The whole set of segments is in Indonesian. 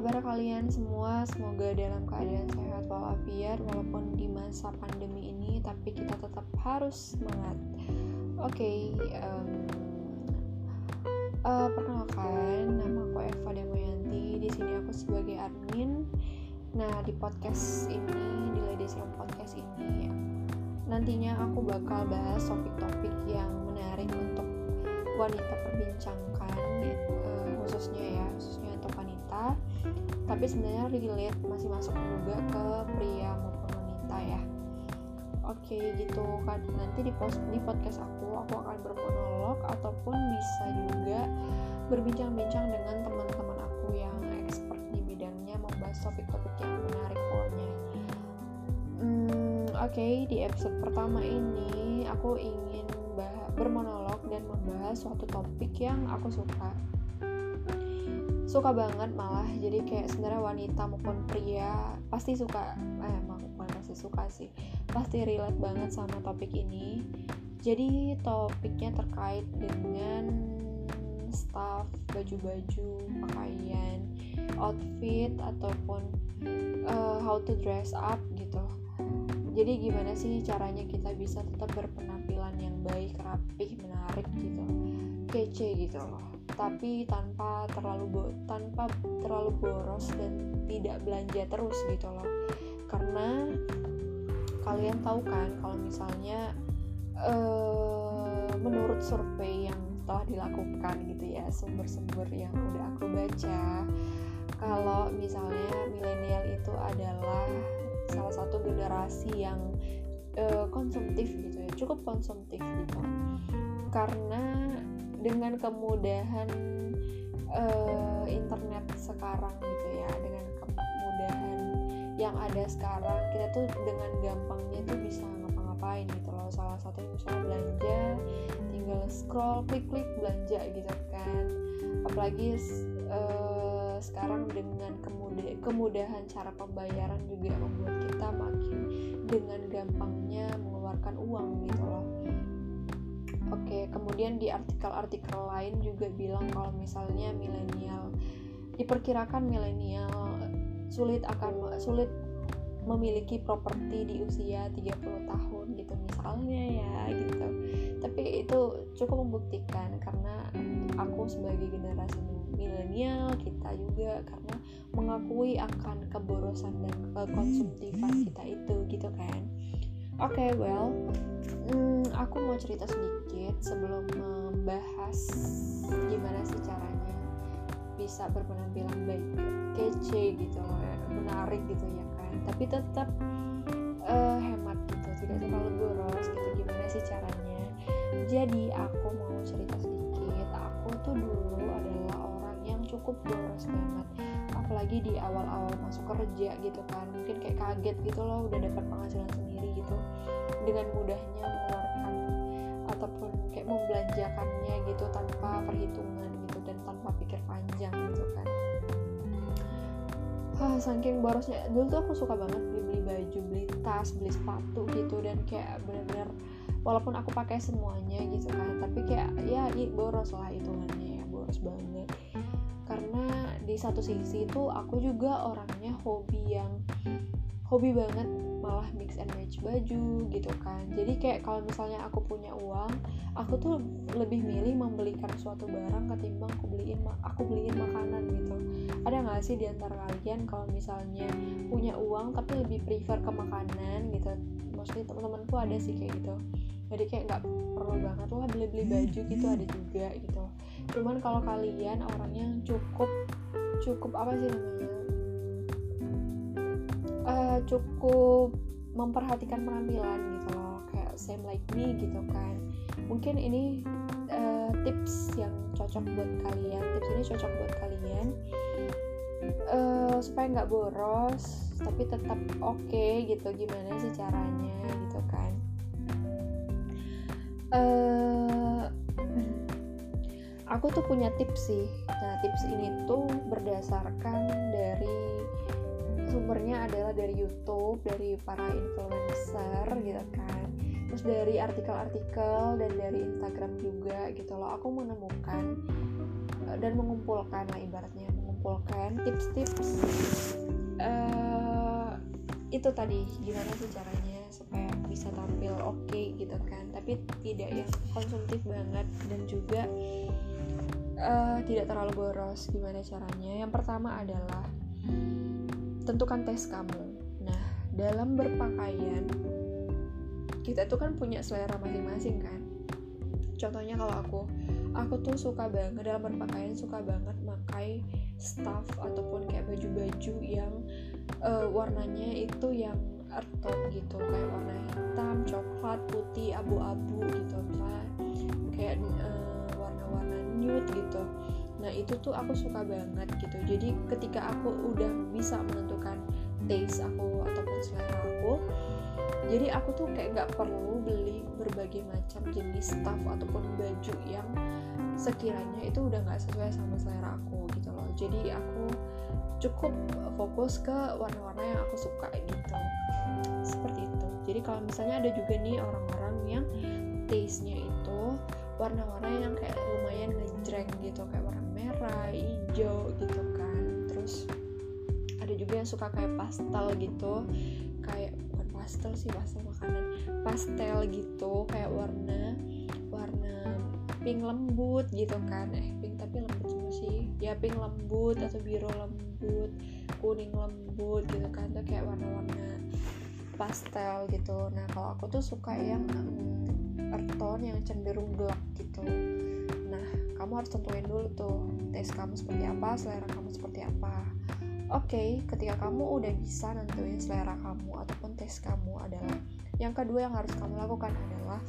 kabar kalian semua? Semoga dalam keadaan sehat walafiat walaupun di masa pandemi ini, tapi kita tetap harus semangat. Oke, okay, um, uh, perkenalkan nama aku Eva Demoyanti. Di sini aku sebagai admin. Nah, di podcast ini, di Ladies Room Podcast ini, nantinya aku bakal bahas topik-topik yang menarik untuk wanita perbincangkan uh, khususnya ya khususnya untuk wanita tapi sebenarnya relate masih masuk juga ke pria maupun wanita ya. Oke gitu kan nanti di post di podcast aku aku akan bermonolog ataupun bisa juga berbincang-bincang dengan teman-teman aku yang expert di bidangnya membahas topik-topik yang menarik pokoknya. Hmm, oke okay, di episode pertama ini aku ingin bermonolog dan membahas suatu topik yang aku suka suka banget malah. Jadi kayak sebenarnya wanita maupun pria pasti suka eh emang bukan pasti suka sih. Pasti relate banget sama topik ini. Jadi topiknya terkait dengan staff baju-baju pakaian outfit ataupun uh, how to dress up gitu. Jadi gimana sih caranya kita bisa tetap berpenampilan yang baik rapih menarik gitu. Kece gitu loh tapi tanpa terlalu bo tanpa terlalu boros dan tidak belanja terus gitu loh. Karena kalian tahu kan kalau misalnya uh, menurut survei yang telah dilakukan gitu ya sumber-sumber yang udah aku baca kalau misalnya milenial itu adalah salah satu generasi yang uh, konsumtif gitu ya cukup konsumtif gitu. Karena dengan kemudahan uh, internet sekarang gitu ya dengan kemudahan yang ada sekarang kita tuh dengan gampangnya tuh bisa ngapa-ngapain gitu loh. Salah satu misalnya belanja tinggal scroll klik-klik belanja gitu kan. Apalagi uh, sekarang dengan kemudah kemudahan cara pembayaran juga membuat kita makin dengan gampangnya mengeluarkan uang gitu loh Oke, kemudian di artikel-artikel lain juga bilang kalau misalnya milenial diperkirakan milenial sulit akan sulit memiliki properti di usia 30 tahun gitu misalnya ya gitu. Tapi itu cukup membuktikan karena aku sebagai generasi milenial kita juga karena mengakui akan keborosan dan kekonsumtifan kita itu gitu kan. Oke, okay, well, hmm, aku mau cerita sedikit sebelum membahas gimana sih caranya bisa berpenampilan baik, kece gitu menarik gitu ya kan. Tapi tetap uh, hemat gitu, tidak terlalu boros gitu. Gimana sih caranya? Jadi aku mau cerita sedikit. Aku tuh dulu adalah orang yang cukup boros banget. Apalagi di awal-awal masuk kerja gitu kan. Mungkin kayak kaget gitu loh udah dapat penghasilan sendiri gitu. Dengan mudahnya mengeluarkan ataupun kayak membelanjakannya gitu tanpa perhitungan gitu dan tanpa pikir panjang gitu kan. Ah, saking borosnya. Dulu tuh aku suka banget beli beli baju beli tas beli sepatu gitu dan kayak bener-bener walaupun aku pakai semuanya gitu kan. Tapi kayak ya boros lah hitungannya ya boros banget karena di satu sisi itu aku juga orangnya hobi yang hobi banget malah mix and match baju gitu kan. Jadi kayak kalau misalnya aku punya uang aku tuh lebih milih membelikan suatu barang ketimbang aku beliin aku beliin makanan gitu. Ada nggak sih di antara kalian kalau misalnya punya uang tapi lebih prefer ke makanan gitu? Maksudnya teman-temanku ada sih kayak gitu. Jadi kayak nggak perlu banget lah beli-beli baju gitu ada juga gitu cuman kalau kalian orangnya cukup cukup apa sih namanya? Uh, cukup memperhatikan penampilan gitu loh. Kayak same like me gitu kan. Mungkin ini uh, tips yang cocok buat kalian. Tips ini cocok buat kalian. Uh, supaya nggak boros tapi tetap oke okay, gitu. Gimana sih caranya gitu kan? Uh, aku tuh punya tips sih. Nah tips ini tuh berdasarkan dari sumbernya adalah dari YouTube dari para influencer gitu kan. Terus dari artikel-artikel dan dari Instagram juga gitu loh. Aku menemukan uh, dan mengumpulkan lah ibaratnya mengumpulkan tips-tips uh, itu tadi gimana sih caranya supaya bisa tampil oke okay, gitu kan. Tapi tidak yang konsumtif banget dan juga uh, tidak terlalu boros gimana caranya? Yang pertama adalah tentukan tes kamu. Nah dalam berpakaian kita tuh kan punya selera masing-masing kan. Contohnya kalau aku aku tuh suka banget dalam berpakaian suka banget pakai stuff ataupun kayak baju-baju yang uh, warnanya itu yang earth tone gitu. Kayak warna hitam, coklat, putih, abu-abu gitu misalnya kayak uh, warna-warna nude gitu. Nah itu tuh aku suka banget gitu. Jadi ketika aku udah bisa menentukan taste aku ataupun selera aku jadi aku tuh kayak nggak perlu beli berbagai macam jenis stuff ataupun baju yang sekiranya itu udah nggak sesuai sama selera aku gitu loh. Jadi aku cukup fokus ke warna-warna yang aku suka gitu. Seperti itu. Jadi kalau misalnya ada juga nih orang-orang yang taste-nya itu warna-warna yang kayak lumayan ngejreng gitu kayak warna merah, hijau gitu kan. Terus ada juga yang suka kayak pastel gitu. Kayak bukan pastel sih pastel makanan. Pastel gitu kayak warna warna pink lembut gitu kan. Eh pink tapi lembut semua sih. Ya pink lembut atau biru lembut kuning lembut gitu kan. Tuh kayak warna-warna pastel gitu. Nah kalau aku tuh suka yang tone yang cenderung gelap gitu. Nah kamu harus tentuin dulu tuh tes kamu seperti apa selera kamu seperti apa. Oke okay, ketika kamu udah bisa nentuin selera kamu ataupun tes kamu adalah yang kedua yang harus kamu lakukan adalah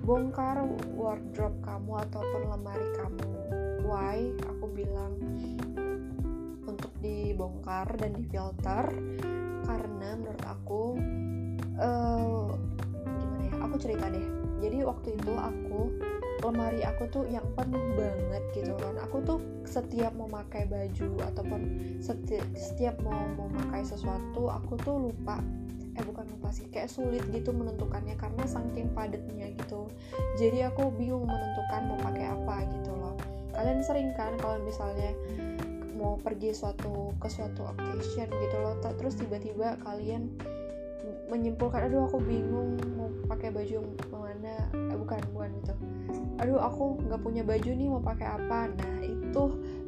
bongkar wardrobe kamu ataupun lemari kamu. Why? Aku bilang untuk dibongkar dan difilter karena menurut aku uh, gimana ya? Aku cerita deh jadi waktu itu aku lemari aku tuh yang penuh banget gitu kan. Aku tuh setiap mau pakai baju ataupun setiap, setiap mau memakai sesuatu aku tuh lupa. Eh bukan lupa sih kayak sulit gitu menentukannya karena saking padatnya gitu. Jadi aku bingung menentukan mau pakai apa gitu loh. Kalian sering kan kalau misalnya mau pergi suatu ke suatu occasion gitu loh terus tiba-tiba kalian menyimpulkan aduh aku bingung mau pakai baju mana eh, bukan bukan gitu. Aduh aku nggak punya baju nih mau pakai apa? Nah itu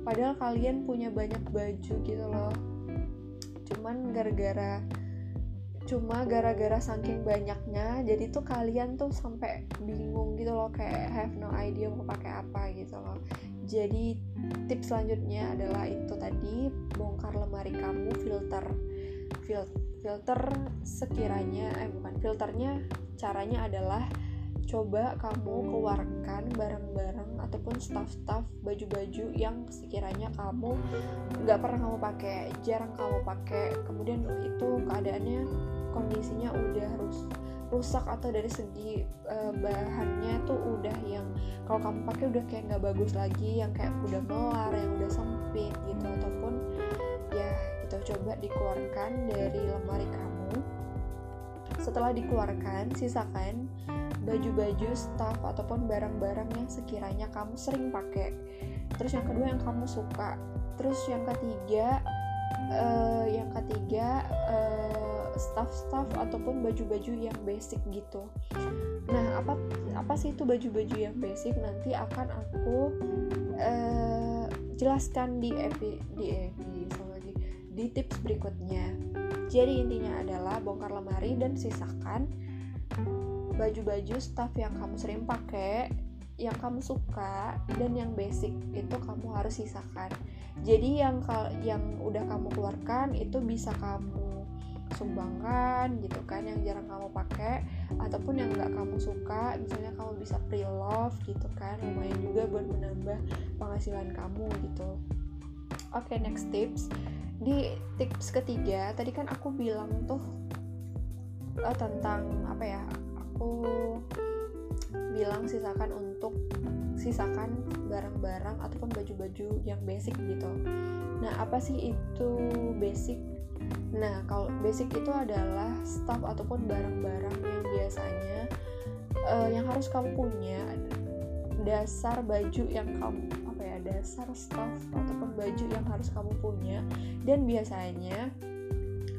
padahal kalian punya banyak baju gitu loh. Cuman gara-gara cuma gara-gara saking banyaknya jadi tuh kalian tuh sampai bingung gitu loh kayak have no idea mau pakai apa gitu loh. Jadi tips selanjutnya adalah itu tadi bongkar lemari kamu filter Fil filter sekiranya eh bukan filternya caranya adalah coba kamu keluarkan barang-barang ataupun staff-staff baju-baju yang sekiranya kamu nggak pernah kamu pakai jarang kamu pakai. Kemudian itu keadaannya kondisinya udah rus rusak atau dari segi uh, bahannya tuh udah yang kalau kamu pakai udah kayak nggak bagus lagi yang kayak udah melar yang udah sempit coba dikeluarkan dari lemari kamu. Setelah dikeluarkan sisakan baju-baju staff ataupun barang-barang yang sekiranya kamu sering pakai. Terus yang kedua yang kamu suka. Terus yang ketiga uh, yang ketiga uh, staff-staff ataupun baju-baju yang basic gitu. Nah apa apa sih itu baju-baju yang basic? Nanti akan aku uh, jelaskan di epi di lagi di tips berikutnya. Jadi intinya adalah bongkar lemari dan sisakan baju-baju staff yang kamu sering pakai yang kamu suka dan yang basic itu kamu harus sisakan jadi yang yang udah kamu keluarkan itu bisa kamu sumbangkan gitu kan yang jarang kamu pakai ataupun yang nggak kamu suka misalnya kamu bisa pre-love gitu kan lumayan juga buat menambah penghasilan kamu gitu oke okay, next tips di tips ketiga tadi kan aku bilang tuh uh, tentang apa ya aku bilang sisakan untuk sisakan barang-barang ataupun baju-baju yang basic gitu. Nah, apa sih itu basic? Nah, kalau basic itu adalah stuff ataupun barang-barang yang biasanya uh, yang harus kamu punya dasar baju yang kamu dasar stuff ataupun baju yang harus kamu punya dan biasanya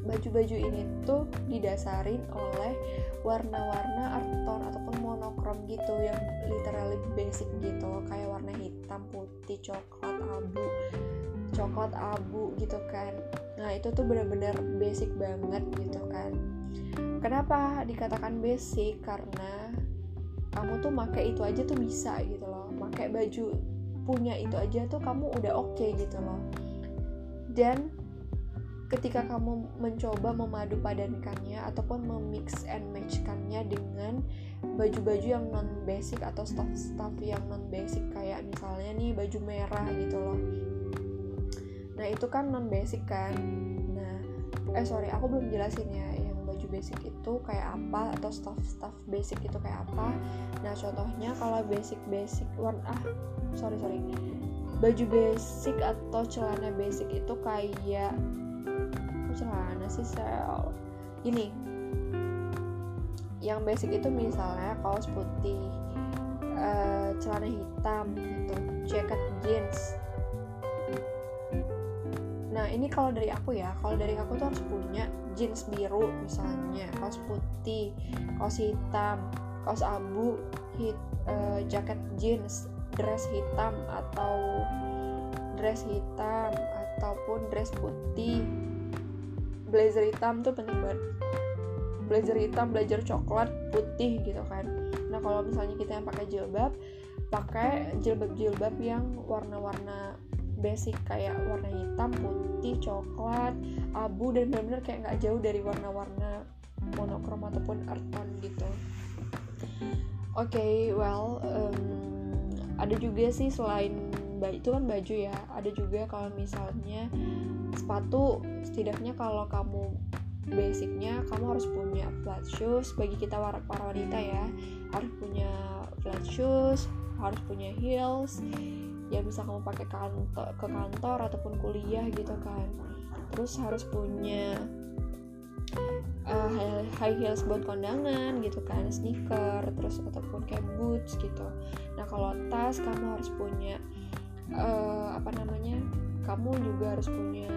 baju-baju ini tuh didasarin oleh warna-warna art tone ataupun monokrom gitu yang literally basic gitu kayak warna hitam, putih, coklat, abu, coklat abu gitu kan. Nah itu tuh bener-bener basic banget gitu kan. Kenapa dikatakan basic? Karena kamu tuh pakai itu aja tuh bisa gitu loh. Pakai baju punya itu aja tuh kamu udah oke okay gitu loh. Dan ketika kamu mencoba memadu padankannya ataupun memix and matchkannya dengan baju-baju yang non basic atau stuff-stuff yang non basic kayak misalnya nih baju merah gitu loh. Nah itu kan non basic kan? Nah eh sorry aku belum jelasin ya yang baju basic itu kayak apa atau stuff-stuff basic itu kayak apa. Nah contohnya kalau basic basic warna ah sorry sorry. Baju basic atau celana basic itu kayak celana sih sel? Ini yang basic itu misalnya kaos putih uh, celana hitam gitu jaket jeans. Nah ini kalau dari aku ya kalau dari aku tuh harus punya jeans biru misalnya kaos putih kaos hitam kaos abu hit uh, jaket jeans dress hitam atau dress hitam ataupun dress putih. Blazer hitam tuh penting banget. Blazer hitam blazer coklat putih gitu kan. Nah kalau misalnya kita yang pakai jilbab pakai jilbab-jilbab yang warna-warna basic kayak warna hitam putih coklat abu dan benar-benar kayak nggak jauh dari warna-warna monokrom ataupun earth tone gitu. Oke okay, well um, ada juga sih selain itu kan baju ya. Ada juga kalau misalnya sepatu setidaknya kalau kamu basicnya kamu harus punya flat shoes. Bagi kita para wanita ya harus punya flat shoes harus punya heels. Ya bisa kamu pakai kantor ke kantor ataupun kuliah gitu kan. Terus harus punya uh, high heels buat kondangan gitu kan sneaker terus ataupun kayak boots gitu nah kalau tas kamu harus punya uh, apa namanya kamu juga harus punya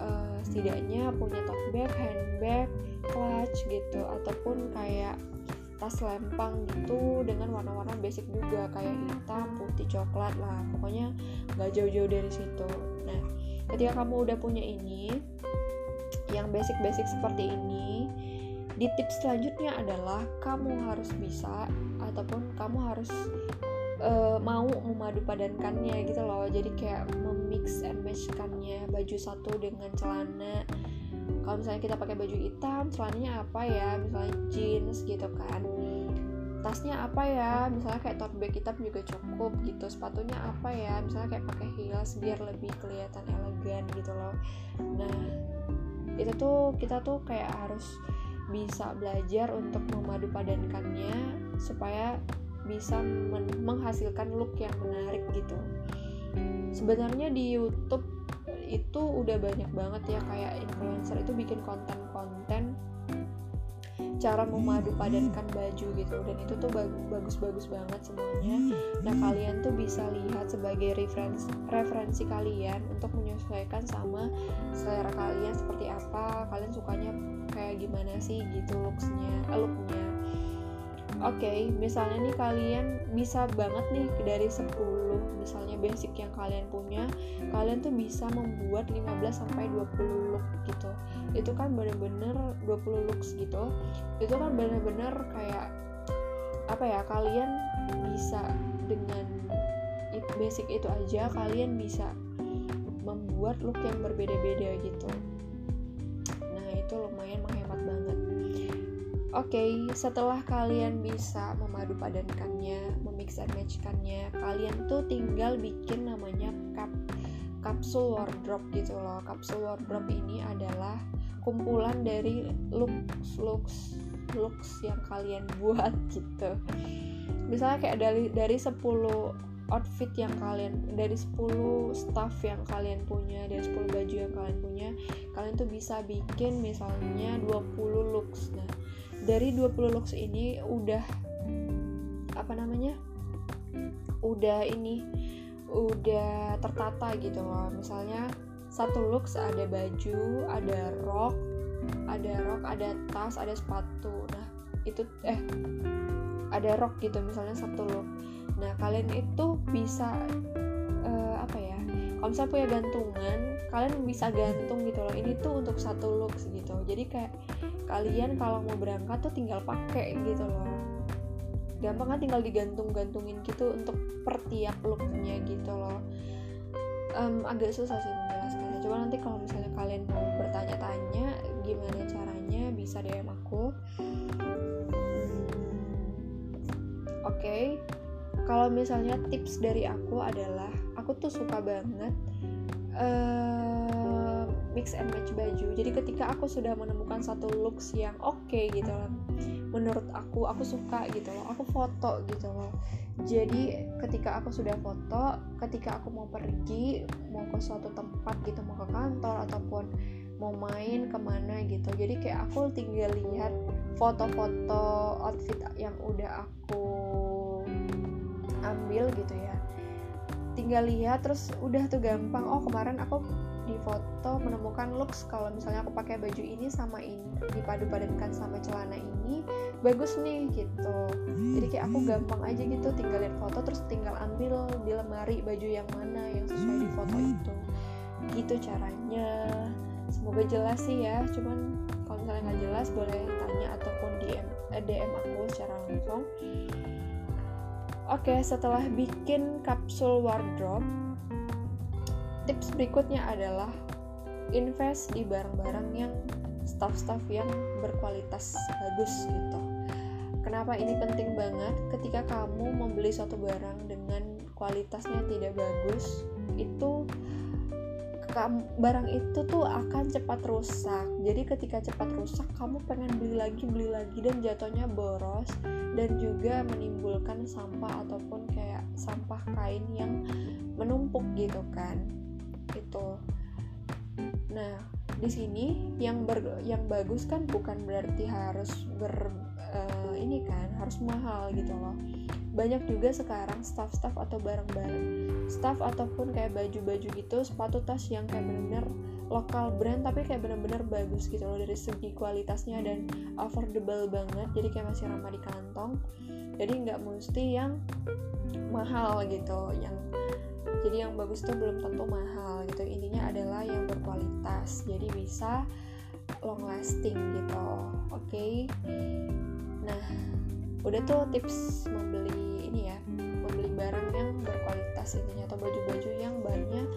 uh, setidaknya punya tote bag, handbag, clutch gitu ataupun kayak tas lempang gitu dengan warna-warna basic juga kayak hitam, putih, coklat lah pokoknya nggak jauh-jauh dari situ. Nah ketika kamu udah punya ini yang basic-basic seperti ini di tips selanjutnya adalah kamu harus bisa ataupun kamu harus uh, mau memadu padankannya gitu loh. Jadi kayak memix and matchkannya baju satu dengan celana. Kalau misalnya kita pakai baju hitam celananya apa ya? Misalnya jeans gitu kan. Tasnya apa ya? Misalnya kayak tote bag hitam juga cukup gitu. Sepatunya apa ya? Misalnya kayak pakai heels biar lebih kelihatan elegan gitu loh. Nah itu tuh kita tuh kayak harus bisa belajar untuk memadu padankannya supaya bisa menghasilkan look yang menarik gitu. Sebenarnya di YouTube itu udah banyak banget ya kayak influencer itu bikin konten-konten cara memadu padankan baju gitu. Dan itu tuh bagus-bagus banget semuanya. Nah kalian tuh bisa lihat sebagai referensi referensi kalian untuk menyesuaikan sama selera kalian seperti apa. Kalian sukanya kayak gimana sih gitu looksnya looknya oke okay, misalnya nih kalian bisa banget nih dari 10 misalnya basic yang kalian punya kalian tuh bisa membuat 15 sampai 20 look gitu. Itu kan bener-bener 20 looks gitu. Itu kan bener-bener kayak apa ya kalian bisa dengan basic itu aja kalian bisa membuat look yang berbeda-beda gitu. Nah itu lumayan menghemat banget okay, setelah kalian bisa memadu padankannya, memix and matchkannya, kalian tuh tinggal bikin namanya cup kapsul wardrobe gitu loh. Kapsul wardrobe ini adalah kumpulan dari looks looks looks yang kalian buat gitu. Misalnya kayak dari dari 10 outfit yang kalian dari 10 stuff yang kalian punya dari 10 baju yang kalian punya kalian tuh bisa bikin misalnya 20 looks nah dari 20 looks ini udah apa namanya udah ini udah tertata gitu loh. Misalnya satu looks ada baju ada rok ada rok ada tas ada sepatu. Nah itu eh ada rok gitu misalnya satu look. Nah kalian itu bisa uh, apa ya kalau misalnya punya gantungan kalian bisa gantung gitu loh. Ini tuh untuk satu look gitu. Jadi kayak kalian kalau mau berangkat tuh tinggal pakai gitu loh. Gampang kan tinggal digantung-gantungin gitu untuk per tiap looknya gitu loh. Um, agak susah sih menjelaskannya. Coba nanti kalau misalnya kalian mau bertanya-tanya gimana caranya bisa DM aku. Hmm, oke. Okay. kalau misalnya tips dari aku adalah aku tuh suka banget uh, mix and match baju. Jadi ketika aku sudah menemukan satu looks yang oke okay, gitu loh menurut aku aku suka gitu loh aku foto gitu loh. Jadi ketika aku sudah foto ketika aku mau pergi mau ke suatu tempat gitu mau ke kantor ataupun mau main ke mana gitu. Jadi kayak aku tinggal lihat foto-foto outfit yang udah aku ambil gitu ya. Tinggal lihat terus udah tuh gampang oh kemarin aku foto menemukan looks kalau misalnya aku pakai baju ini sama ini dipadu-padankan sama celana ini bagus nih gitu. Jadi kayak aku gampang aja gitu tinggal lihat foto terus tinggal ambil di lemari baju yang mana yang sesuai di foto itu. Gitu caranya. Semoga jelas sih ya cuman kalau misalnya nggak jelas boleh tanya ataupun DM eh, DM aku secara langsung. Oke, setelah bikin kapsul wardrobe, tips berikutnya adalah invest di barang-barang yang staff-staff yang berkualitas bagus gitu. Kenapa ini penting banget? Ketika kamu membeli suatu barang dengan kualitasnya tidak bagus, itu barang itu tuh akan cepat rusak. Jadi ketika cepat rusak, kamu pengen beli lagi, beli lagi dan jatuhnya boros dan juga menimbulkan sampah ataupun kayak sampah kain yang menumpuk gitu kan itu nah di sini yang ber, yang bagus kan bukan berarti harus ber uh, ini kan harus mahal gitu loh. Banyak juga sekarang staff-staff atau barang-barang staff ataupun kayak baju-baju gitu sepatu tas yang kayak bener-bener lokal brand tapi kayak bener-bener bagus gitu loh dari segi kualitasnya dan affordable banget jadi kayak masih ramah di kantong. Jadi nggak mesti yang mahal gitu yang jadi yang bagus tuh belum tentu mahal gitu intinya adalah yang berkualitas jadi bisa long lasting gitu oke okay? nah udah tuh tips membeli ini ya membeli barang yang berkualitas intinya atau baju-baju yang banyak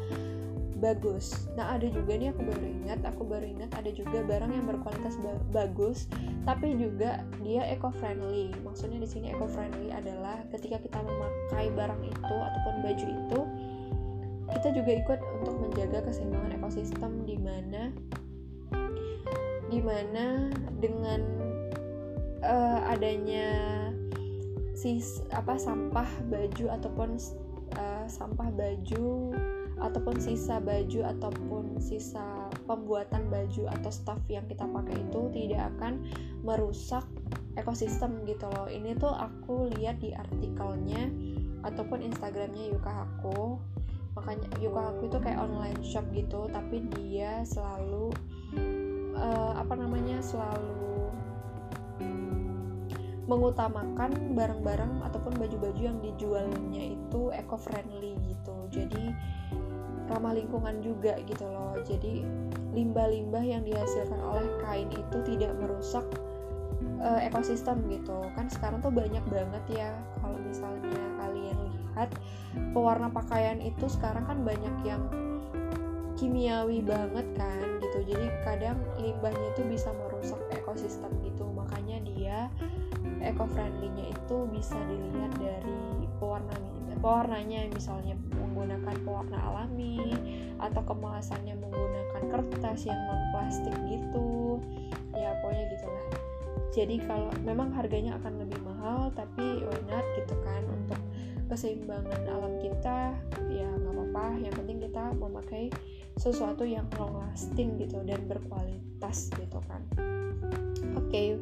bagus. Nah ada juga nih aku baru ingat, aku baru ingat ada juga barang yang berkualitas ba bagus, tapi juga dia eco friendly. Maksudnya di sini eco friendly adalah ketika kita memakai barang itu ataupun baju itu, kita juga ikut untuk menjaga keseimbangan ekosistem di mana di mana dengan uh, adanya sis apa sampah baju ataupun uh, sampah baju ataupun sisa baju ataupun sisa pembuatan baju atau staff yang kita pakai itu tidak akan merusak ekosistem gitu loh. Ini tuh aku lihat di artikelnya ataupun instagramnya Yuka aku makanya Yuka aku itu kayak online shop gitu tapi dia selalu uh, apa namanya selalu mengutamakan barang-barang ataupun baju-baju yang dijualnya itu eco friendly gitu. Jadi ramah lingkungan juga gitu loh. Jadi limbah-limbah yang dihasilkan oleh kain itu tidak merusak uh, ekosistem gitu. Kan sekarang tuh banyak banget ya kalau misalnya kalian lihat pewarna pakaian itu sekarang kan banyak yang kimiawi banget kan gitu. Jadi kadang limbahnya itu bisa merusak ekosistem gitu. Makanya dia eco friendly-nya itu bisa dilihat dari pewarna pewarnanya misalnya menggunakan pewarna alami atau kemasannya menggunakan kertas yang non plastik gitu. Ya pokoknya gitulah. Jadi kalau memang harganya akan lebih mahal tapi why not gitu kan untuk keseimbangan alam kita ya nggak apa-apa yang penting kita memakai sesuatu yang long lasting gitu dan berkualitas gitu kan oke okay.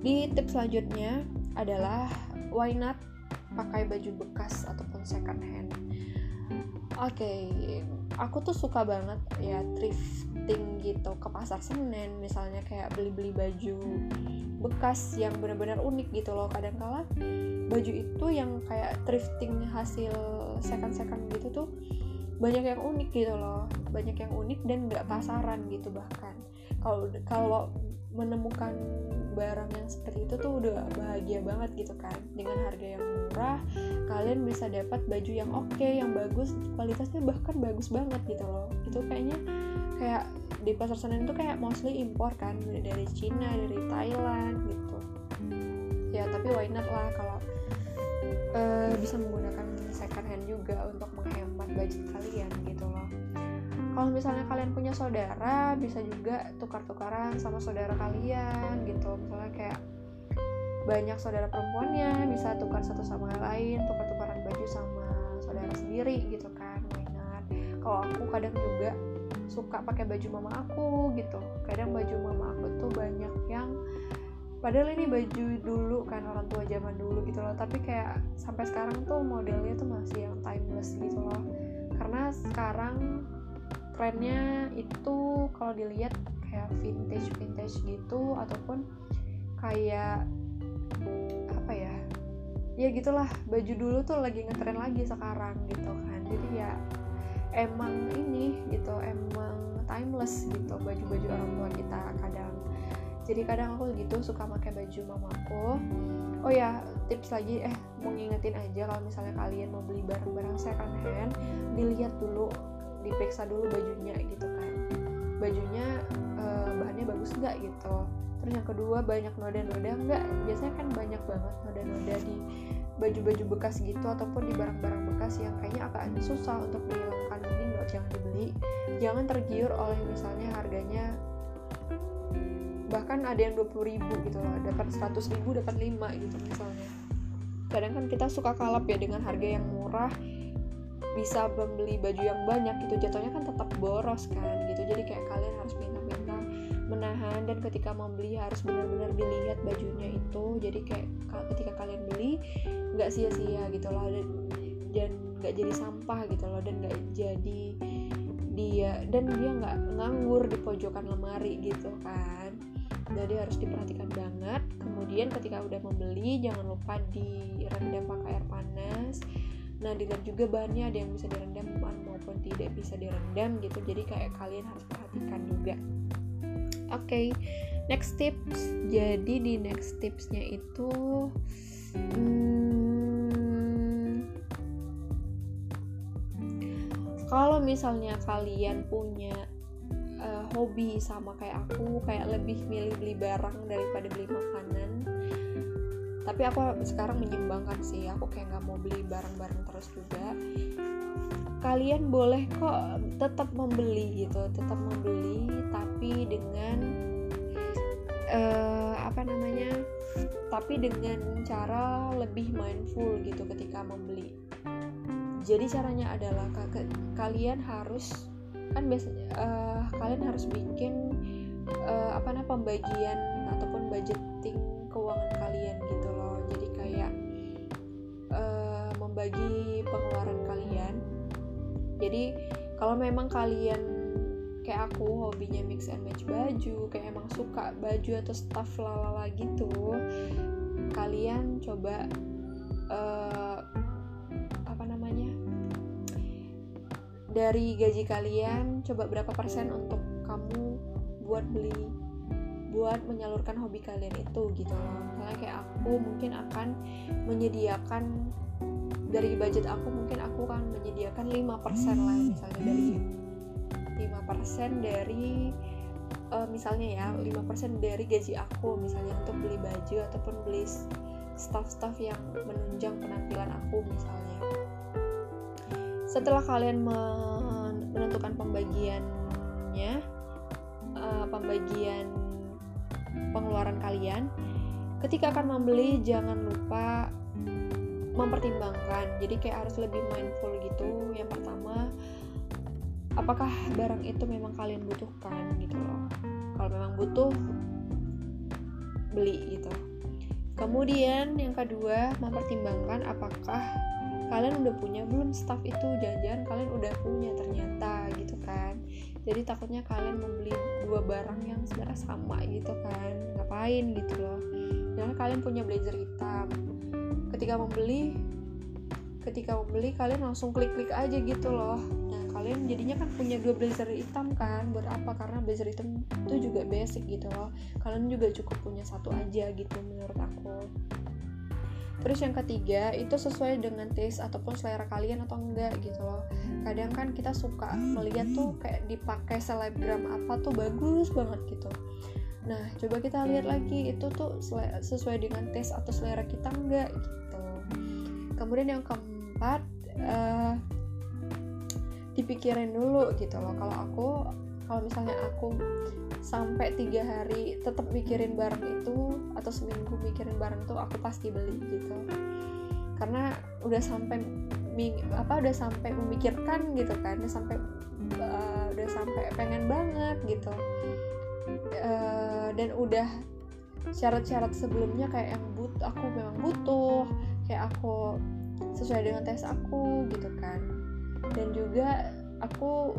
di tips selanjutnya adalah why not pakai baju bekas ataupun second hand oke okay. aku tuh suka banget ya thrifting gitu ke pasar Senen misalnya kayak beli-beli baju bekas yang benar-benar unik gitu loh. Kadang kala baju itu yang kayak thrifting hasil second second gitu tuh banyak yang unik gitu loh. Banyak yang unik dan nggak pasaran gitu bahkan. Kalau kalau menemukan barang yang seperti itu tuh udah bahagia banget gitu kan. Dengan harga yang murah kalian bisa dapat baju yang oke okay, yang bagus kualitasnya bahkan bagus banget gitu loh. Itu kayaknya kayak di pasar Senen itu kayak mostly impor kan dari Cina dari Thailand gitu. Ya tapi why not lah kalau uh, bisa menggunakan second hand juga untuk menghemat budget kalian gitu loh. Kalau misalnya kalian punya saudara bisa juga tukar-tukaran sama saudara kalian gitu. Misalnya kayak banyak saudara perempuannya bisa tukar satu sama lain tukar-tukaran baju sama saudara sendiri gitu kan mainan kalau aku kadang juga suka pakai baju mama aku gitu. Kadang baju mama aku tuh banyak yang padahal ini baju dulu kan orang tua zaman dulu gitu loh. Tapi kayak sampai sekarang tuh modelnya tuh masih yang timeless gitu loh. Karena sekarang trennya itu kalau dilihat kayak vintage vintage gitu ataupun kayak apa ya? Ya gitulah baju dulu tuh lagi ngetren lagi sekarang gitu kan. Jadi ya emang ini gitu emang timeless gitu baju-baju orang tua kita kadang. Jadi kadang aku gitu suka pakai baju mamaku. Oh ya tips lagi eh mau ngingetin aja kalau misalnya kalian mau beli barang-barang second hand dilihat dulu diperiksa dulu bajunya gitu kan. Bajunya uh, bahannya bagus nggak gitu. Terus yang kedua banyak noda-noda nggak? Biasanya kan banyak banget noda-noda di baju-baju bekas gitu ataupun di barang-barang bekas yang kayaknya agak susah untuk dihilangkan. Ini nggak jangan dibeli. Jangan tergiur oleh misalnya harganya bahkan ada yang 20 ribu gitu loh dapat 100 ribu dapat 5 gitu misalnya. Kadang kan kita suka kalap ya dengan harga yang murah bisa membeli baju yang banyak gitu jatuhnya kan tetap boros kan gitu. Jadi kayak kalian harus minta-minta menahan dan ketika membeli harus benar-benar dilihat bajunya itu. Jadi kayak ketika kalian beli nggak sia-sia gitu loh dan dan nggak jadi sampah gitu loh dan nggak jadi dia dan dia nggak nganggur di pojokan lemari gitu kan. Jadi harus diperhatikan banget. Kemudian ketika udah membeli jangan lupa direndam pakai air panas. Nah dilihat juga bahannya ada yang bisa direndam maupun tidak bisa direndam gitu. Jadi kayak kalian harus perhatikan juga oke okay, next tips. Jadi di next tipsnya itu hmm, kalau misalnya kalian punya uh, hobi sama kayak aku kayak lebih milih beli barang daripada beli makanan tapi aku sekarang menyimbangkan sih aku kayak nggak mau beli barang-barang terus juga. Kalian boleh kok tetap membeli gitu tetap membeli tapi dengan uh, apa namanya tapi dengan cara lebih mindful gitu ketika membeli. Jadi caranya adalah kalian harus kan biasanya uh, kalian harus bikin uh, apa namanya pembagian ataupun budgeting keuangan kalian gitu loh. Jadi kayak uh, membagi pengeluaran kalian. Jadi kalau memang kalian kayak aku hobinya mix and match baju kayak emang suka baju atau stuff lalala gitu kalian coba uh, apa namanya dari gaji kalian coba berapa persen untuk kamu buat beli buat menyalurkan hobi kalian itu gitu loh. Misalnya kayak aku mungkin akan menyediakan dari budget aku mungkin aku akan menyediakan 5% lah misalnya dari 5% dari uh, misalnya ya 5% dari gaji aku misalnya untuk beli baju ataupun beli stuff-stuff yang menunjang penampilan aku misalnya. Setelah kalian menentukan pembagiannya uh, pembagian pengeluaran kalian ketika akan membeli jangan lupa mempertimbangkan. Jadi kayak harus lebih mindful gitu. Yang pertama apakah barang itu memang kalian butuhkan gitu loh. Kalau memang butuh beli gitu. Kemudian yang kedua mempertimbangkan apakah kalian udah punya belum staff itu jangan-jangan kalian udah punya ternyata gitu kan jadi takutnya kalian membeli dua barang yang sebenarnya sama gitu kan. Ngapain gitu loh. Jangan kalian punya blazer hitam. Ketika membeli ketika membeli kalian langsung klik-klik aja gitu loh. Nah kalian jadinya kan punya dua blazer hitam kan. Buat apa? Karena blazer hitam itu juga basic gitu loh. Kalian juga cukup punya satu aja gitu menurut aku Terus yang ketiga itu sesuai dengan taste ataupun selera kalian atau enggak gitu loh. Kadang kan kita suka melihat tuh kayak dipakai selebgram apa tuh bagus banget gitu. Nah coba kita lihat lagi itu tuh sesuai dengan taste atau selera kita enggak gitu. Kemudian yang keempat uh, dipikirin dulu gitu loh. Kalau aku kalau misalnya aku sampai tiga hari tetap mikirin barang itu atau seminggu mikirin barang itu aku pasti beli gitu. Karena udah sampai apa udah sampai memikirkan gitu kan. Udah sampai uh, udah sampai pengen banget gitu. Uh, dan udah syarat-syarat sebelumnya kayak yang but aku memang butuh kayak aku sesuai dengan tes aku gitu kan. Dan juga aku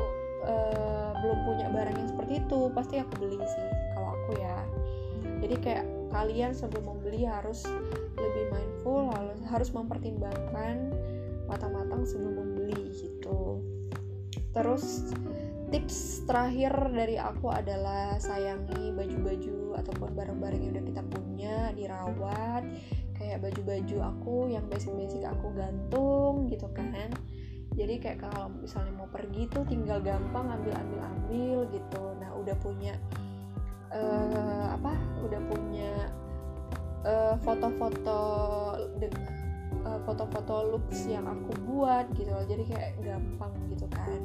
uh, belum punya barang yang seperti itu pasti aku beli sih kalau aku ya. Jadi kayak kalian sebelum membeli harus lebih mindful harus harus mempertimbangkan matang-matang sebelum membeli gitu. Terus tips terakhir dari aku adalah sayangi baju-baju ataupun barang-barang yang udah kita punya dirawat. Kayak baju-baju aku yang basic-basic aku gantung gitu kan jadi kayak kalau misalnya mau pergi tuh tinggal gampang ambil ambil ambil gitu. Nah udah punya uh, apa? Udah punya uh, foto-foto uh, foto-foto looks yang aku buat gitu loh. Jadi kayak gampang gitu kan.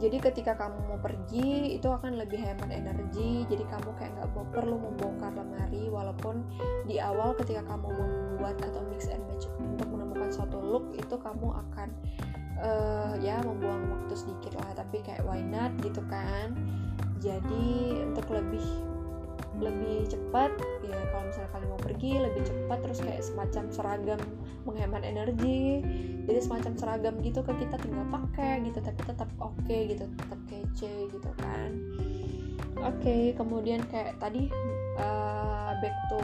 Jadi ketika kamu mau pergi itu akan lebih hemat energi. Jadi kamu kayak nggak perlu membongkar lemari. Walaupun di awal ketika kamu membuat atau mix and match untuk suatu look itu kamu akan uh, ya membuang waktu sedikit lah. Tapi kayak why not gitu kan? Jadi untuk lebih lebih cepat ya kalau misalnya kalian mau pergi lebih cepat terus kayak semacam seragam menghemat energi. Jadi semacam seragam gitu ke kita tinggal pakai gitu tapi tetap oke okay, gitu tetap kece gitu kan. Oke okay, kemudian kayak tadi uh, back to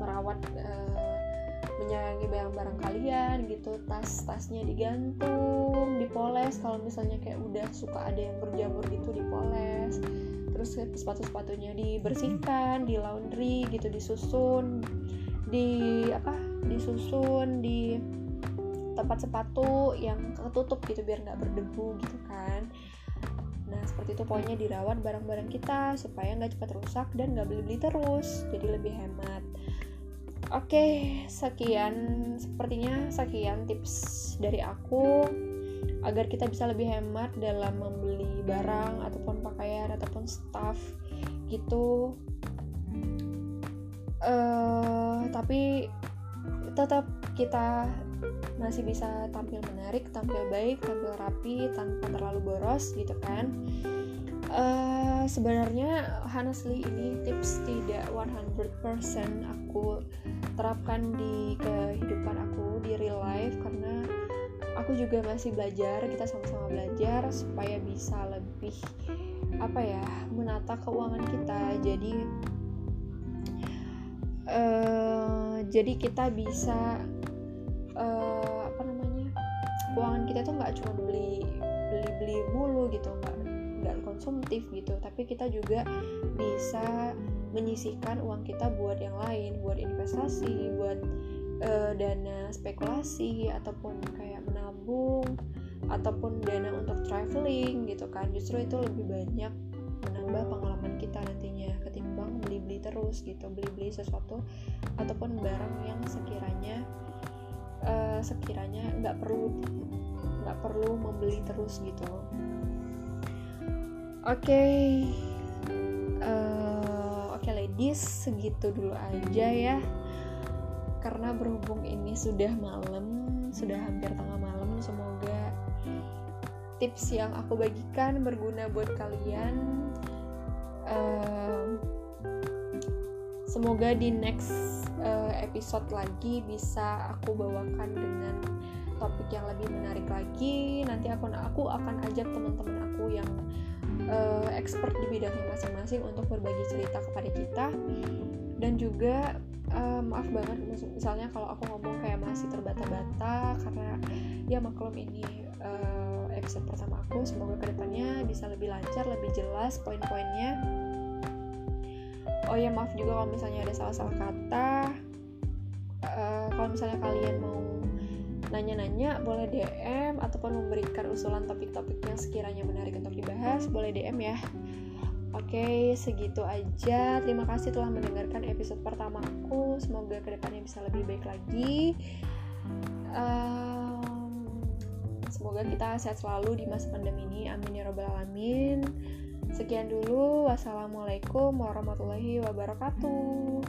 merawat uh, menyayangi barang-barang kalian gitu tas-tasnya digantung dipoles. Kalau misalnya kayak udah suka ada yang berjamur gitu dipoles. Terus sepatu-sepatunya dibersihkan di laundry gitu disusun di apa disusun di tempat sepatu yang ketutup gitu biar nggak berdebu gitu kan. Nah seperti itu pokoknya dirawat barang-barang kita supaya nggak cepat rusak dan nggak beli-beli terus. Jadi lebih hemat oke sekian. Sepertinya sekian tips dari aku. Agar kita bisa lebih hemat dalam membeli barang ataupun pakaian ataupun staff gitu. Uh, tapi tetap kita masih bisa tampil menarik, tampil baik, tampil rapi tanpa terlalu boros gitu kan. Uh, sebenarnya honestly ini tips tidak 100% aku terapkan di kehidupan aku di real life karena aku juga masih belajar kita sama-sama belajar supaya bisa lebih apa ya menata keuangan kita. Jadi uh, jadi kita bisa uh, apa namanya keuangan kita tuh nggak cuma beli beli beli mulu gitu nggak nggak konsumtif gitu. Tapi kita juga bisa menyisikan uang kita buat yang lain buat investasi buat uh, dana spekulasi ataupun kayak menabung ataupun dana untuk traveling gitu kan. Justru itu lebih banyak menambah pengalaman kita nantinya ketimbang beli-beli terus gitu beli-beli sesuatu ataupun barang yang sekiranya uh, sekiranya nggak perlu nggak perlu membeli terus gitu oke. Okay. uh, eh, oke okay, ladies segitu dulu aja ya. Karena berhubung ini sudah malam sudah hampir tengah malam semoga tips yang aku bagikan berguna buat kalian. Uh, semoga di next uh, episode lagi bisa aku bawakan dengan topik yang lebih menarik lagi. Nanti aku aku akan ajak teman-teman aku yang expert di bidangnya masing-masing untuk berbagi cerita kepada kita. Dan juga uh, maaf banget misalnya kalau aku ngomong kayak masih terbata-bata karena ya maklum ini uh, episode pertama aku semoga ke depannya bisa lebih lancar lebih jelas poin-poinnya. Oh ya maaf juga kalau misalnya ada salah-salah kata. Uh, kalau misalnya kalian mau nanya-nanya boleh DM ataupun memberikan usulan topik-topik yang sekiranya menarik untuk dibahas boleh DM ya Oke, segitu aja. Terima kasih telah mendengarkan episode pertama aku. Semoga ke depannya bisa lebih baik lagi. Um, semoga kita sehat selalu di masa pandemi ini. Amin ya robbal alamin. Sekian dulu. Wassalamualaikum warahmatullahi wabarakatuh.